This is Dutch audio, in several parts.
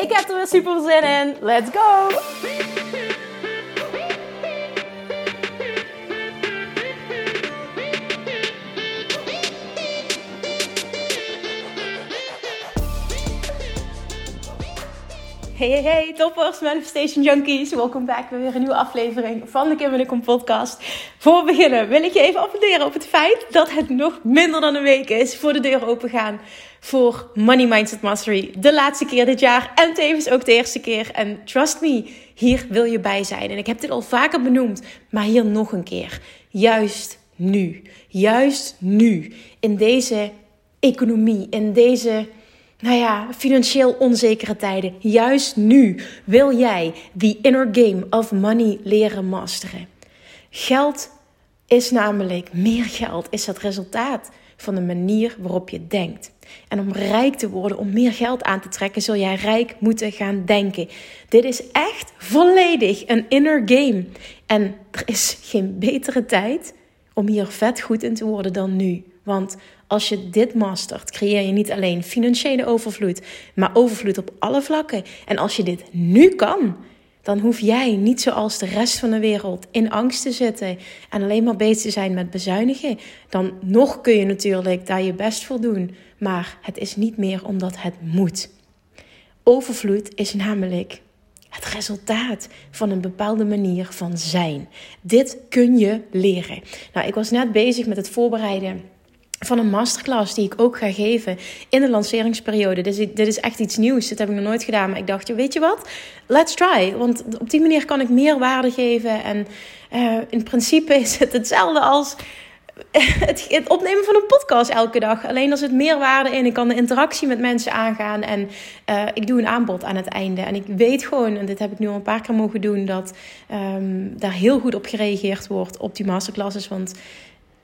Ik heb er weer super zin in. Let's go! Hey, hey, hey, toppers, Manifestation Junkies. Welkom back bij weer een nieuwe aflevering van de Kim en Kom podcast. Voor we beginnen wil ik je even attenderen op het feit dat het nog minder dan een week is voor de deuren open gaan voor Money Mindset Mastery. De laatste keer dit jaar en tevens ook de eerste keer. En trust me, hier wil je bij zijn. En ik heb dit al vaker benoemd, maar hier nog een keer. Juist nu. Juist nu. In deze economie, in deze nou ja, financieel onzekere tijden. Juist nu wil jij die inner game of money leren masteren. Geld is namelijk, meer geld is het resultaat van de manier waarop je denkt. En om rijk te worden, om meer geld aan te trekken, zul jij rijk moeten gaan denken. Dit is echt volledig een inner game. En er is geen betere tijd om hier vet goed in te worden dan nu. Want als je dit mastert, creëer je niet alleen financiële overvloed, maar overvloed op alle vlakken. En als je dit nu kan, dan hoef jij niet zoals de rest van de wereld in angst te zitten en alleen maar bezig te zijn met bezuinigen. Dan nog kun je natuurlijk daar je best voor doen, maar het is niet meer omdat het moet. Overvloed is namelijk het resultaat van een bepaalde manier van zijn. Dit kun je leren. Nou, ik was net bezig met het voorbereiden van een masterclass die ik ook ga geven in de lanceringsperiode. Dus dit is echt iets nieuws. Dit heb ik nog nooit gedaan. Maar ik dacht, weet je wat? Let's try. Want op die manier kan ik meer waarde geven. En uh, in principe is het hetzelfde als het, het, opnemen van een podcast elke dag. Alleen er zit meer waarde in. Ik kan de interactie met mensen aangaan. En uh, ik doe een aanbod aan het einde. En ik weet gewoon, en dit heb ik nu al een paar keer mogen doen, dat um, daar heel goed op gereageerd wordt op die masterclasses. Want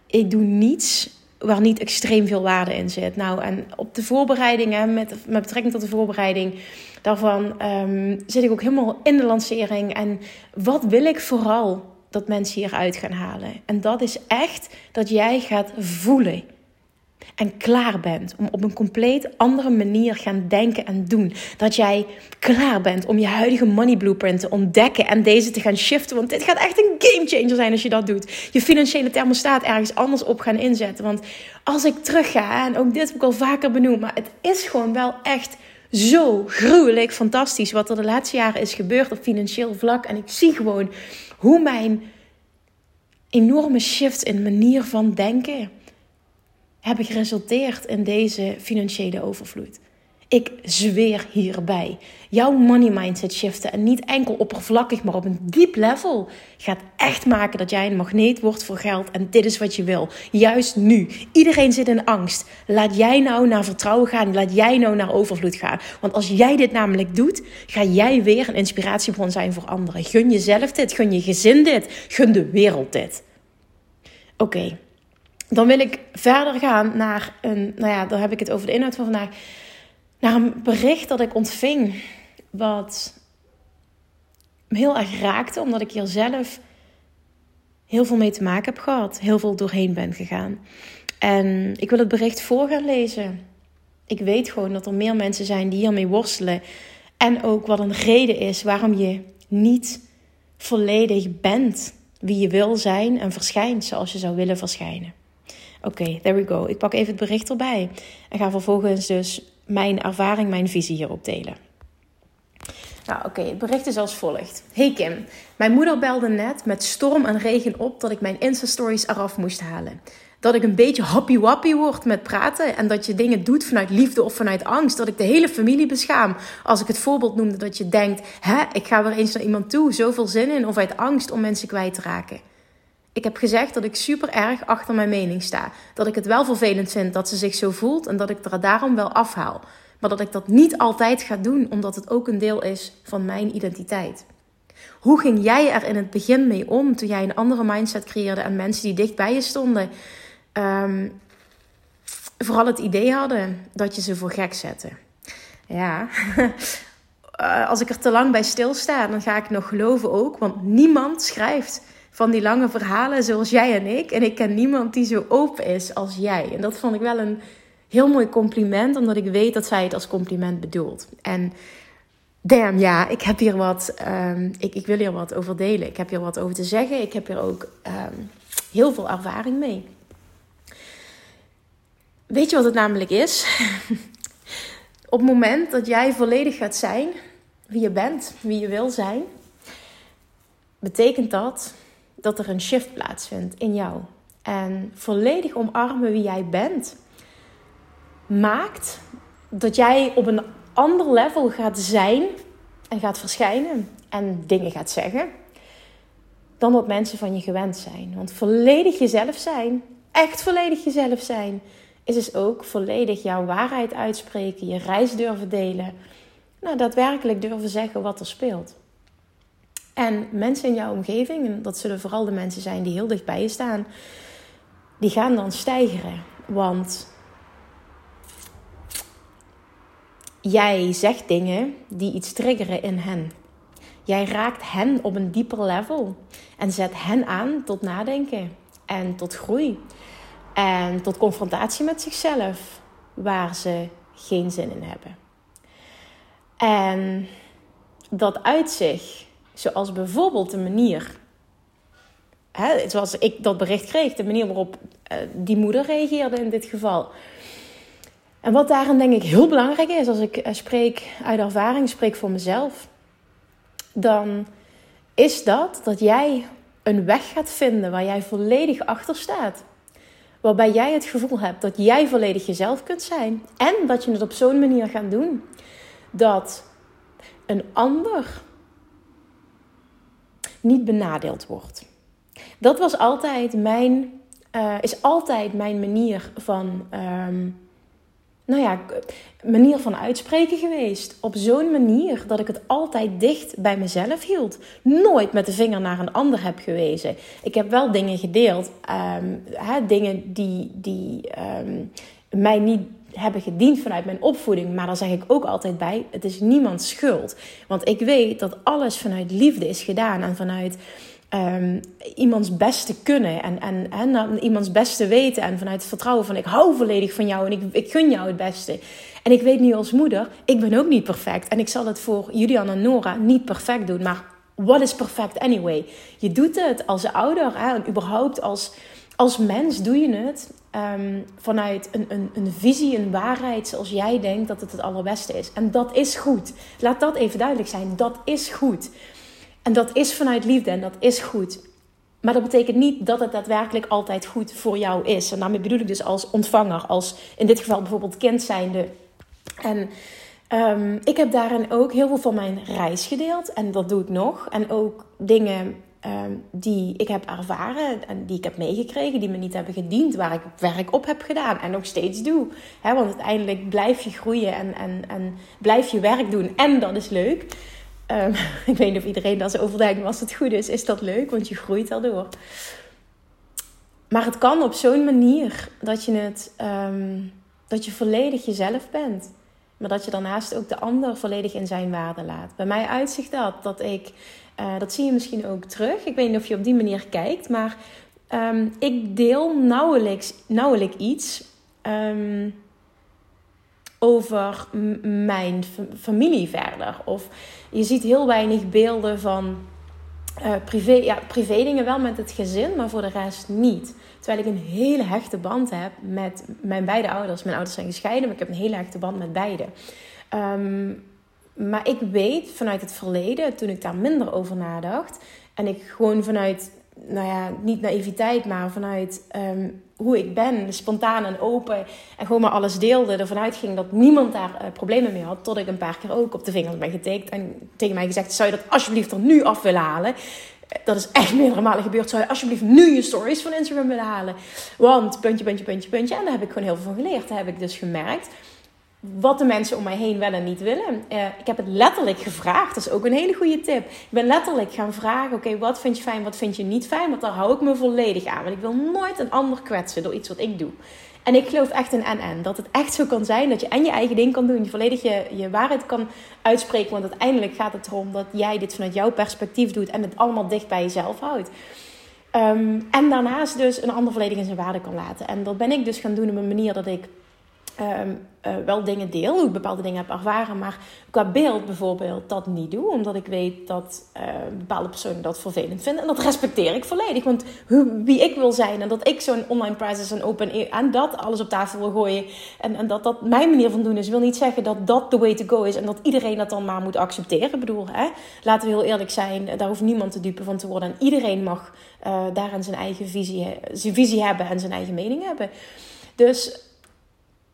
ik doe niets waar niet extreem veel waarde in zit. Nou, en op de voorbereidingen, met, met betrekking tot de voorbereiding daarvan, um, zit ik ook helemaal in de lancering. En wat wil ik vooral dat mensen hieruit gaan halen? En dat is echt dat jij gaat voelen en klaar bent om op een compleet andere manier gaan denken en doen. Dat jij klaar bent om je huidige money blueprint te ontdekken en deze te gaan shiften. Want dit gaat echt een game changer zijn als je dat doet. Je financiële thermostaat ergens anders op gaan inzetten. Want als ik terug ga, en ook dit heb ik al vaker benoemd, maar het is gewoon wel echt zo gruwelijk fantastisch wat er de laatste jaren is gebeurd op financieel vlak. En ik zie gewoon hoe mijn enorme shift in manier van denken hebben geresulteerd in deze financiële overvloed. Ik zweer hierbij. Jouw money mindset shiften en niet enkel oppervlakkig, maar op een diep level gaat echt maken dat jij een magneet wordt voor geld. En dit is wat je wil. Juist nu. Iedereen zit in angst. Laat jij nou naar vertrouwen gaan. Laat jij nou naar overvloed gaan. Want als jij dit namelijk doet, ga jij weer een inspiratiebron zijn voor anderen. Gun jezelf dit. Gun je gezin dit. Gun de wereld dit. Oké dan wil ik verder gaan naar een, nou ja, daar heb ik het over de inhoud van vandaag, naar een bericht dat ik ontving, wat me heel erg raakte, omdat ik hier zelf heel veel mee te maken heb gehad, heel veel doorheen ben gegaan. En ik wil het bericht voor gaan lezen. Ik weet gewoon dat er meer mensen zijn die hiermee worstelen. En ook wat een reden is waarom je niet volledig bent wie je wil zijn en verschijnt zoals je zou willen verschijnen. Oké, there we go. Ik pak even het bericht erbij en ga vervolgens dus mijn ervaring, mijn visie hierop delen. Nou, oké, het bericht is als volgt. Hey Kim, mijn moeder belde net met storm en regen op dat ik mijn Insta-stories eraf moest halen. Dat ik een beetje happy-wappy word met praten en dat je dingen doet vanuit liefde of vanuit angst. Dat ik de hele familie beschaam. Als ik het voorbeeld noemde dat je denkt, hè, ik ga weer eens naar iemand toe, zoveel zin in, of uit angst om mensen kwijt te raken. Ik heb gezegd dat ik super erg achter mijn mening sta. Dat ik het wel vervelend vind dat ze zich zo voelt en dat ik er daarom wel afhaal. Maar dat ik dat niet altijd ga doen, omdat het ook een deel is van mijn identiteit. Hoe ging jij er in het begin mee om toen jij een andere mindset creëerde en mensen die dicht bij je stonden, um, vooral het idee hadden dat je ze voor gek zette? Ja, eh, als ik er te lang bij stilsta, dan ga ik nog geloven ook, want niemand schrijft van die lange verhalen zoals jij en ik. En ik ken niemand die zo open is als jij. En dat vond ik wel een heel mooi compliment, omdat ik weet dat zij het als compliment bedoelt. En damn, ja, ik heb hier wat, um, ik, ik wil hier wat over delen. Ik heb hier wat over te zeggen. Ik heb hier ook um, heel veel ervaring mee. Weet je wat het namelijk is? Op het moment dat jij volledig gaat zijn wie je bent, wie je wil zijn, betekent dat dat er een shift plaatsvindt in jou. En volledig omarmen wie jij bent, maakt dat jij op een ander level gaat zijn en gaat verschijnen en dingen gaat zeggen dan wat mensen van je gewend zijn. Want volledig jezelf zijn, echt volledig jezelf zijn, is dus ook volledig jouw waarheid uitspreken, je reis durven delen, nou, daadwerkelijk durven zeggen wat er speelt. En mensen in jouw omgeving, en dat zullen vooral de mensen zijn die heel dicht bij je staan, die gaan dan stijgeren. Want jij zegt dingen die iets triggeren in hen. Jij raakt hen op een dieper level en zet hen aan tot nadenken en tot groei en tot confrontatie met zichzelf, waar ze geen zin in hebben. En dat uit zich Zoals bijvoorbeeld de manier, hè, zoals ik dat bericht kreeg, de manier waarop uh, die moeder reageerde in dit geval. En wat daarin denk ik heel belangrijk is, als ik uh, spreek uit ervaring, spreek voor mezelf, dan is dat dat jij een weg gaat vinden waar jij volledig achter staat. Waarbij jij het gevoel hebt dat jij volledig jezelf kunt zijn. En dat je het op zo'n manier gaat doen dat een ander niet benadeeld wordt. Dat was altijd mijn, uh, is altijd mijn manier van, um, nou ja, manier van uitspreken geweest. Op zo'n manier dat ik het altijd dicht bij mezelf hield. Nooit met de vinger naar een ander heb gewezen. Ik heb wel dingen gedeeld, um, hè, dingen die, die um, mij niet hebben gediend vanuit mijn opvoeding. Maar daar zeg ik ook altijd bij: het is niemands schuld. Want ik weet dat alles vanuit liefde is gedaan en vanuit. Um, iemands beste kunnen en, en, en iemands beste weten. En vanuit het vertrouwen van ik hou volledig van jou en ik, ik gun jou het beste. En ik weet nu als moeder, ik ben ook niet perfect. En ik zal het voor Julian en Nora niet perfect doen. Maar what is perfect anyway? Je doet het als ouder hè, en überhaupt als, als mens doe je het um, vanuit een, een, een visie, een waarheid zoals jij denkt dat het het allerbeste is. En dat is goed. Laat dat even duidelijk zijn. Dat is goed. En dat is vanuit liefde en dat is goed. Maar dat betekent niet dat het daadwerkelijk altijd goed voor jou is. En daarmee bedoel ik dus als ontvanger, als in dit geval bijvoorbeeld kind zijnde. En um, ik heb daarin ook heel veel van mijn reis gedeeld. En dat doe ik nog. En ook dingen Ehm, die ik heb ervaren en die ik heb meegekregen, die me niet hebben gediend, waar ik werk op heb gedaan en nog steeds doe. want uiteindelijk blijf je groeien en, en, en blijf je werk doen en dat is leuk. Um, ik weet niet of iedereen daar zo over denkt, als het goed is, is dat leuk, want je groeit daardoor. Maar het kan op zo'n manier dat je, het, um, dat je volledig jezelf bent. Maar dat je daarnaast ook de ander volledig in zijn waarde laat. Bij mij uitzicht dat dat ik uh, dat zie je misschien ook terug. Ik weet niet of je op die manier kijkt, maar um, ik deel nauwelijks, nauwelijks iets um, over mijn familie verder. Of je ziet heel weinig beelden van uh, privé, ja, privé dingen wel met het gezin, maar voor de rest niet. Terwijl ik een hele hechte band heb met mijn beide ouders. Mijn ouders zijn gescheiden, maar ik heb een hele hechte band met beide. Um, maar ik weet vanuit het verleden, toen ik daar minder over nadacht. En ik gewoon vanuit, nou ja, niet naïviteit, maar vanuit um, hoe ik ben, spontaan en open. En gewoon maar alles deelde. Ervan uitging dat niemand daar uh, problemen mee had. Tot ik een paar keer ook op de vingers ben getikt. En tegen mij gezegd: zou je dat alsjeblieft er nu af willen halen? Dat is echt meerdere malen gebeurd. Zou je alsjeblieft nu je stories van Instagram willen halen? Want puntje, puntje, puntje, puntje. En daar heb ik gewoon heel veel van geleerd. Daar heb ik dus gemerkt wat de mensen om mij heen wel en niet willen. Uh, ik heb het letterlijk gevraagd. Dat is ook een hele goede tip. Ik ben letterlijk gaan vragen: oké, wat vind je fijn, wat vind je niet fijn? Want daar hou ik me volledig aan. Want ik wil nooit een ander kwetsen door iets wat ik doe. En ik geloof echt in en-en. Dat het echt zo kan zijn dat je en je eigen ding kan doen. Je volledig je, je waarheid kan uitspreken. Want uiteindelijk gaat het erom dat jij dit vanuit jouw perspectief doet. En het allemaal dicht bij jezelf houdt. Um, en daarnaast dus een ander volledig in zijn waarde kan laten. En dat ben ik dus gaan doen op een manier dat ik um, uh, wel dingen deel, hoe ik bepaalde dingen heb ervaren, maar qua beeld bijvoorbeeld dat niet doe, omdat ik weet dat uh, bepaalde personen dat vervelend vinden. En dat respecteer ik volledig, want wie ik wil zijn en dat ik zo'n online prizes en open en dat alles op tafel wil gooien en, en dat dat mijn manier van doen is, wil niet zeggen dat dat the way to go is en dat iedereen dat dan maar moet accepteren. Ik bedoel, hè? laten we heel eerlijk zijn, daar hoeft niemand te dupe van te worden en iedereen mag uh, daarin zijn eigen visie, zijn visie hebben en zijn eigen mening hebben. Dus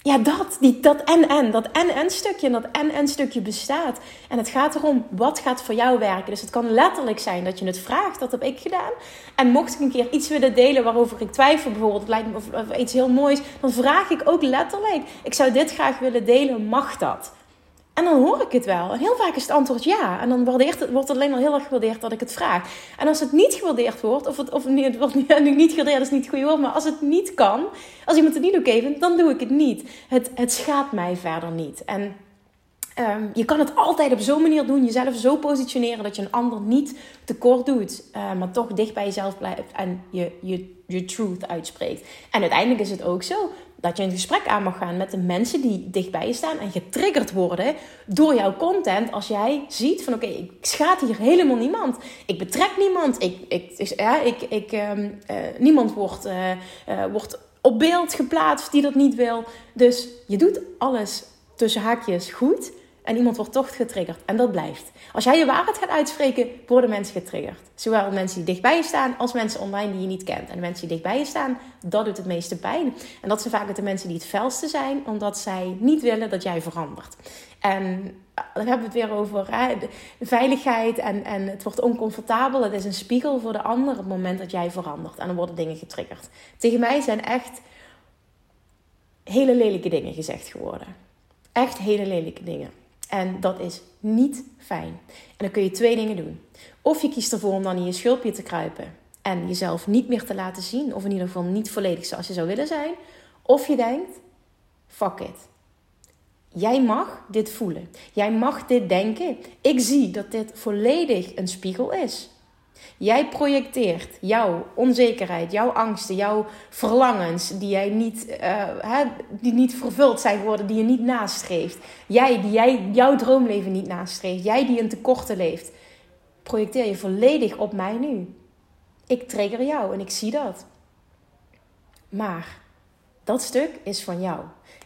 ja, dat, die, dat en-en, dat en-en stukje en dat en-en stukje bestaat. En het gaat erom, wat gaat voor jou werken? Dus het kan letterlijk zijn dat je het vraagt, dat heb ik gedaan. En mocht ik een keer iets willen delen waarover ik twijfel, bijvoorbeeld, lijkt me, of, of iets heel moois, dan vraag ik ook letterlijk, ik zou dit graag willen delen, mag dat? En dan hoor ik het wel. En heel vaak is het antwoord ja. En dan het, wordt het alleen maar heel erg gewaardeerd dat ik het vraag. En als het niet gewaardeerd wordt, of het, of het wordt niet gewaardeerd, is niet het goede woord, maar als het niet kan, als iemand het niet oké vindt, dan doe ik het niet. Het, het schaadt mij verder niet. En um, je kan het altijd op zo'n manier doen, jezelf zo positioneren dat je een ander niet tekort doet, uh, maar toch dicht bij jezelf blijft en je, je, je truth uitspreekt. En uiteindelijk is het ook zo dat je een gesprek aan mag gaan met de mensen die dichtbij je staan en getriggerd worden door jouw content. Als jij ziet van oké, ik schaad hier helemaal niemand. Ik betrek niemand. Ik, ik, ja, ik, ik, uh, niemand wordt, uh, uh, wordt op beeld geplaatst die dat niet wil. Dus je doet alles tussen haakjes goed. En iemand wordt toch getriggerd. En dat blijft. Als jij je waarheid gaat uitspreken, worden mensen getriggerd. Zowel mensen die dichtbij je staan, als mensen online die je niet kent. En de mensen die dichtbij je staan, dat doet het meeste pijn. En dat zijn vaak de mensen die het felste zijn, omdat zij niet willen dat jij verandert. En dan hebben we het weer over veiligheid en, en het wordt oncomfortabel. Het is een spiegel voor de ander op het moment dat jij verandert. En dan worden dingen getriggerd. Tegen mij zijn echt hele lelijke dingen gezegd geworden. Echt hele lelijke dingen. En dat is niet fijn. En dan kun je twee dingen doen. Of je kiest ervoor om dan in je schulpje te kruipen en jezelf niet meer te laten zien, of in ieder geval niet volledig zoals je zou willen zijn. Of je denkt: fuck it. Jij mag dit voelen. Jij mag dit denken. Ik zie dat dit volledig een spiegel is. Jij projecteert jouw onzekerheid, jouw angsten, jouw verlangens die, jij niet, uh, die niet vervuld zijn geworden, die je niet nastreeft. Jij die jij, jouw droomleven niet nastreeft. Jij die in tekorten leeft. Projecteer je volledig op mij nu. Ik trigger jou en ik zie dat. Maar dat stuk is van jou.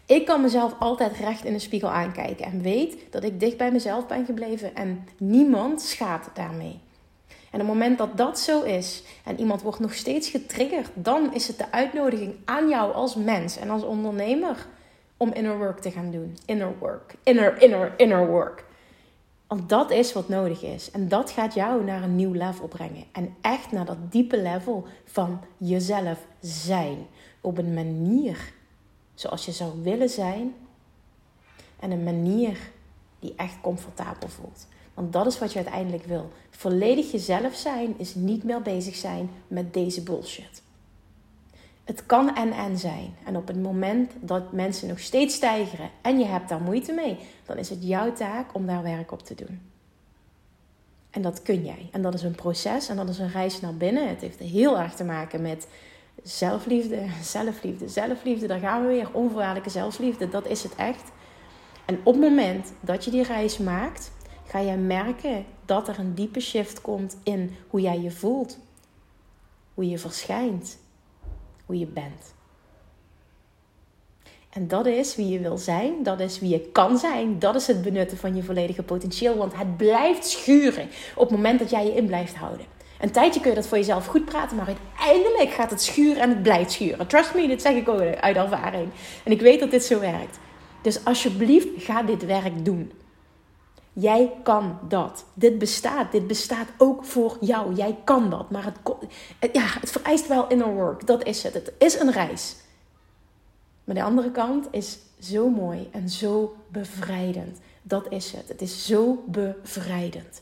Ik kan mezelf altijd recht in de spiegel aankijken en weet dat ik dicht bij mezelf ben gebleven en niemand schaadt daarmee. En op het moment dat dat zo is en iemand wordt nog steeds getriggerd, dan is het de uitnodiging aan jou als mens en als ondernemer om inner work te gaan doen. Inner work. Inner, inner, inner work. Want dat is wat nodig is. En dat gaat jou naar een nieuw level brengen. En echt naar dat diepe level van jezelf zijn. Op een manier zoals je zou willen zijn. En een manier die echt comfortabel voelt. Want dat is wat je uiteindelijk wil. Volledig jezelf zijn is niet meer bezig zijn met deze bullshit. Het kan en en zijn. En op het moment dat mensen nog steeds stijgeren en je hebt daar moeite mee, dan is het jouw taak om daar werk op te doen. En dat kun jij. En dat is een proces en dat is een reis naar binnen. Het heeft heel erg te maken met zelfliefde, zelfliefde, zelfliefde. Daar gaan we weer. Onvoorwaardelijke zelfliefde, dat is het echt. En op het moment dat je die reis maakt, ga je merken dat er een diepe shift komt in hoe jij je voelt, hoe je verschijnt, hoe je bent. En dat is wie je wil zijn, dat is wie je kan zijn, dat is het benutten van je volledige potentieel, want het blijft schuren op het moment dat jij je in blijft houden. Een tijdje kun je dat voor jezelf goed praten, maar uiteindelijk gaat het schuren en het blijft schuren. Trust me, dit zeg ik ook uit ervaring. En ik weet dat dit zo werkt. Dus alsjeblieft, ga dit werk doen. Jij kan dat. Dit bestaat. Dit bestaat ook voor jou. Jij kan dat. Maar het, ja, het vereist wel inner work. Dat is het. Het is een reis. Maar de andere kant is zo mooi en zo bevrijdend. Dat is het. Het is zo bevrijdend.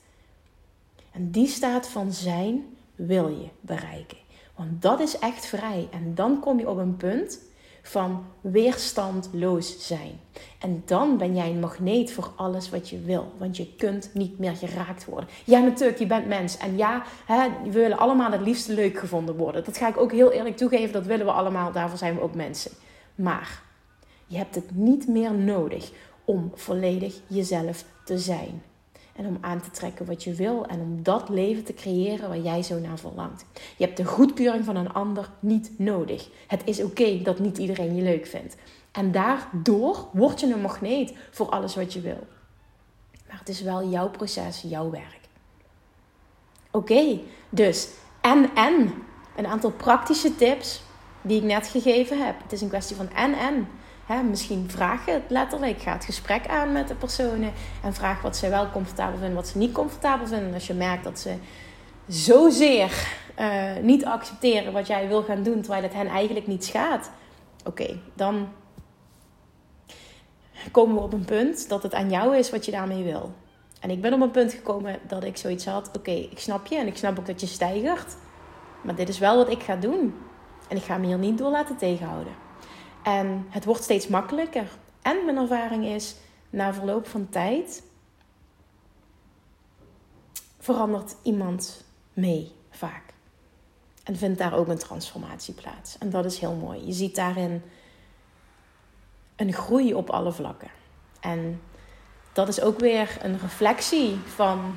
En die staat van zijn wil je bereiken. Want dat is echt vrij. En dan kom je op een punt van weerstandloos zijn. En dan ben jij een magneet voor alles wat je wil. Want je kunt niet meer geraakt worden. Ja, natuurlijk, je bent mens. En ja, hè, we willen allemaal het liefste leuk gevonden worden. Dat ga ik ook heel eerlijk toegeven. Dat willen we allemaal. Daarvoor zijn we ook mensen. Maar je hebt het niet meer nodig om volledig jezelf te zijn. En om aan te trekken wat je wil en om dat leven te creëren waar jij zo naar verlangt. Je hebt de goedkeuring van een ander niet nodig. Het is oké dat niet iedereen je leuk vindt. En daardoor word je een magneet voor alles wat je wil. Maar het is wel jouw proces, jouw werk. Oké, dus en en. Een aantal praktische tips die ik net gegeven heb. Het is een kwestie van en en. Hè, misschien vraag het letterlijk. Ga het gesprek aan met de personen. En vraag wat ze wel comfortabel vinden, wat ze niet comfortabel vinden. En als je merkt dat ze zozeer uh, niet accepteren wat jij wil gaan doen, terwijl het hen eigenlijk niet schaadt. Oké, dan komen we op een punt dat het aan jou is wat je daarmee wil. En ik ben op een punt gekomen dat ik zoiets had: oké, ik snap je en ik snap ook dat je stijgert. Maar dit is wel wat ik ga doen. En ik ga me hier niet door laten tegenhouden. En het wordt steeds makkelijker. En mijn ervaring is, na verloop van tijd verandert iemand mee vaak. En vindt daar ook een transformatie plaats. En dat is heel mooi. Je ziet daarin een groei op alle vlakken. En dat is ook weer een reflectie van,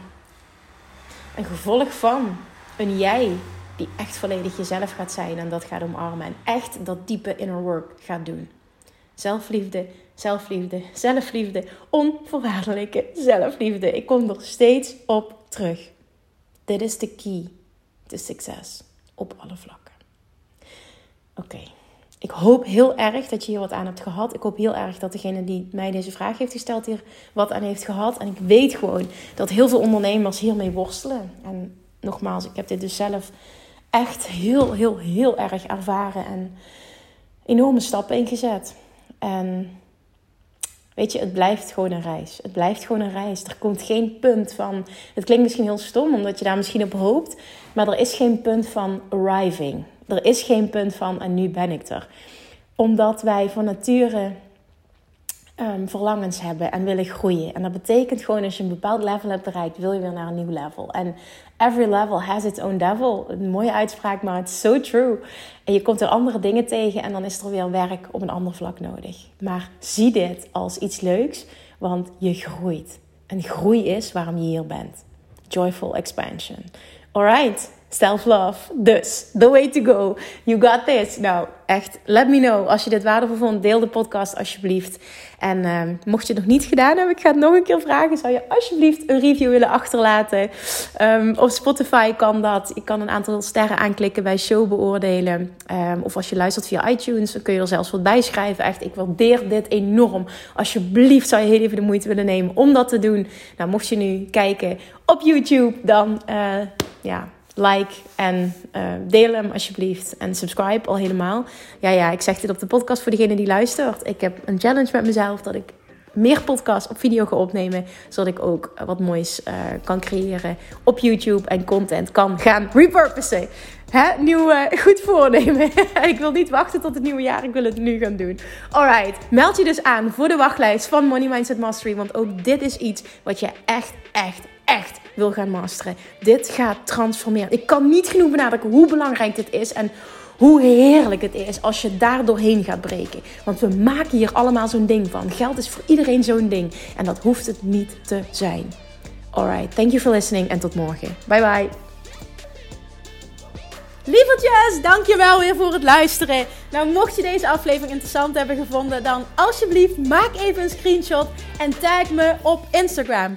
een gevolg van een jij die echt volledig jezelf gaat zijn en dat gaat omarmen. En echt dat diepe inner work gaat doen. Zelfliefde, zelfliefde, zelfliefde, onvoorwaardelijke zelfliefde. Ik kom er steeds op terug. Dit is de key to succes op alle vlakken. Oké. Ik hoop heel erg dat je hier wat aan hebt gehad. Ik hoop heel erg dat degene die mij deze vraag heeft gesteld hier wat aan heeft gehad. En ik weet gewoon dat heel veel ondernemers hiermee worstelen. En nogmaals, ik heb dit dus zelf echt heel, heel, heel erg ervaren en enorme stappen ingezet. En weet je, het blijft gewoon een reis. Het blijft gewoon een reis. Er komt geen punt van. Het klinkt misschien heel stom, omdat je daar misschien op hoopt. Maar er is geen punt van arriving. Er is geen punt van en nu ben ik er. Omdat wij van nature um, verlangens hebben en willen groeien. En dat betekent gewoon als je een bepaald level hebt bereikt, wil je weer naar een nieuw level. En every level has its own devil. Een mooie uitspraak, maar is so true. En je komt er andere dingen tegen en dan is er weer werk op een ander vlak nodig. Maar zie dit als iets leuks, want je groeit. En groei is waarom je hier bent. Joyful expansion. Alright. Self-love. Dus, the way to go. You got this. Nou, echt, let me know. Als je dit waardevol vond, deel de podcast alsjeblieft. En uh, mocht je het nog niet gedaan hebben, ik ga het nog een keer vragen. Zou je alsjeblieft een review willen achterlaten? Um, op Spotify kan dat. Je kan een aantal sterren aanklikken bij show beoordelen. Um, of als je luistert via iTunes, dan kun je er zelfs wat bij schrijven. Echt, ik waardeer dit enorm. Alsjeblieft zou je heel even de moeite willen nemen om dat te doen. Nou, mocht je nu kijken op YouTube, dan uh, ja like en uh, deel hem alsjeblieft. En subscribe al helemaal. Ja, ja, ik zeg dit op de podcast voor degene die luistert. Ik heb een challenge met mezelf dat ik meer podcasts op video ga opnemen. Zodat ik ook wat moois uh, kan creëren op YouTube en content kan gaan repurposen. Hè? Goed voornemen. ik wil niet wachten tot het nieuwe jaar. Ik wil het nu gaan doen. Alright. Meld je dus aan voor de wachtlijst van Money Mindset Mastery. Want ook dit is iets wat je echt, echt, echt wil gaan masteren. Dit gaat transformeren. Ik kan niet genoeg benadrukken hoe belangrijk dit is en hoe heerlijk het is als je daar doorheen gaat breken. Want we maken hier allemaal zo'n ding van. Geld is voor iedereen zo'n ding. En dat hoeft het niet te zijn. Alright, thank you for listening en tot morgen. Bye bye. Lievertjes, dankjewel weer voor het luisteren. Nou, mocht je deze aflevering interessant hebben gevonden, dan alsjeblieft maak even een screenshot en tag me op Instagram.